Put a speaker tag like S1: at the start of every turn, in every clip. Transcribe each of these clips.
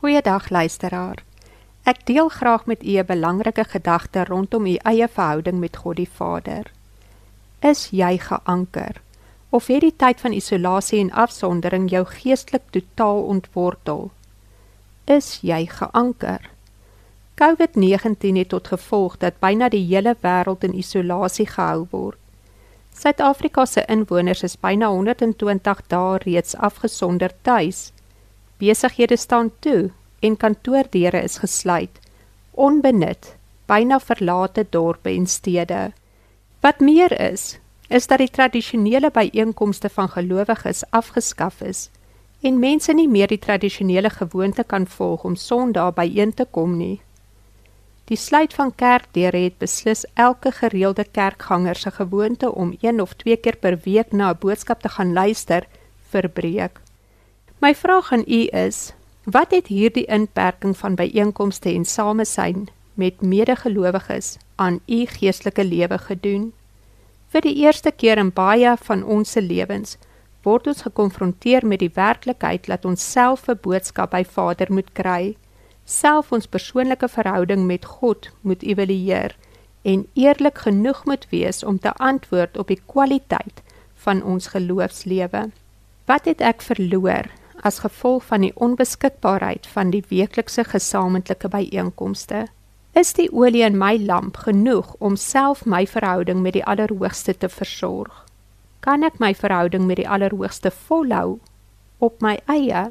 S1: Goeiedag luisteraar. Ek deel graag met u 'n belangrike gedagte rondom u eie verhouding met God die Vader. Is jy geanker of het die tyd van isolasie en afsondering jou geestelik totaal ontwortel? Is jy geanker? COVID-19 het tot gevolg dat byna die hele wêreld in isolasie gehou word. Suid-Afrika se inwoners is byna 120 dae reeds afgesonder tuis Besighede staan toe en kantoordeure is gesluit, onbenut, byna verlate dorpe en stede. Wat meer is, is dat die tradisionele byeenkomste van gelowiges afgeskaf is en mense nie meer die tradisionele gewoonte kan volg om Sondag byeen te kom nie. Die sluit van kerkdeure het beslis elke gereelde kerkganger se gewoonte om een of twee keer per week na 'n boodskap te gaan luister verbreek. My vraag aan u is: wat het hierdie inperking van byeenkomste en samesyn met medegelowiges aan u geestelike lewe gedoen? Vir die eerste keer in baie van ons se lewens word ons gekonfronteer met die werklikheid dat ons self 'n boodskap by Vader moet kry, self ons persoonlike verhouding met God moet evalueer en eerlik genoeg moet wees om te antwoord op die kwaliteit van ons geloofslewe. Wat het ek verloor as gevolg van die onbeskikbaarheid van die weeklikse gesamentlike byeenkomste. Is die olie in my lamp genoeg om self my verhouding met die Allerhoogste te versorg? Kan ek my verhouding met die Allerhoogste volhou op my eie?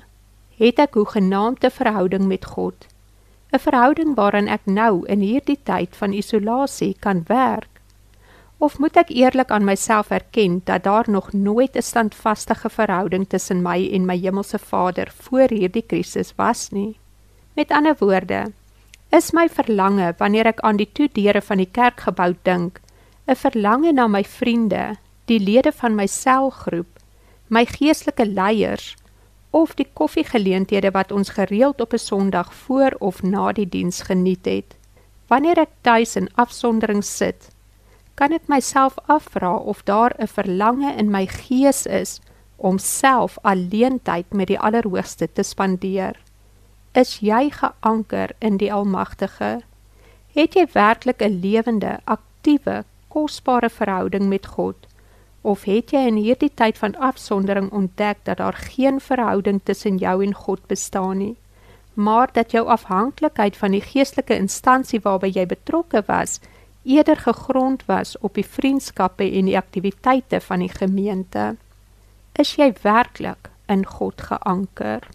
S1: Het ek 'n genaamde verhouding met God? 'n Verhouding waarin ek nou in hierdie tyd van isolasie kan werk Of moet ek eerlik aan myself erken dat daar nog nooit 'n standvaste verhouding tussen my en my hemelse Vader voor hierdie krisis was nie? Met ander woorde, is my verlange wanneer ek aan die toedeure van die kerkgebou dink, 'n verlange na my vriende, die lede van my selgroep, my geestelike leiers of die koffiegeleenthede wat ons gereeld op 'n Sondag voor of na die diens geniet het. Wanneer ek tuis in afsondering sit, kan ek myself afvra of daar 'n verlange in my gees is om self alleen tyd met die Allerhoogste te spandeer. Is jy geanker in die Almagtige? Het jy werklik 'n lewende, aktiewe, kosbare verhouding met God? Of het jy in hierdie tyd van afsondering ontdek dat daar geen verhouding tussen jou en God bestaan nie, maar dat jou afhanklikheid van die geestelike instansie waarby jy betrokke was, eerder gegrond was op die vriendskappe en die aktiwiteite van die gemeente. Is jy werklik in God geanker?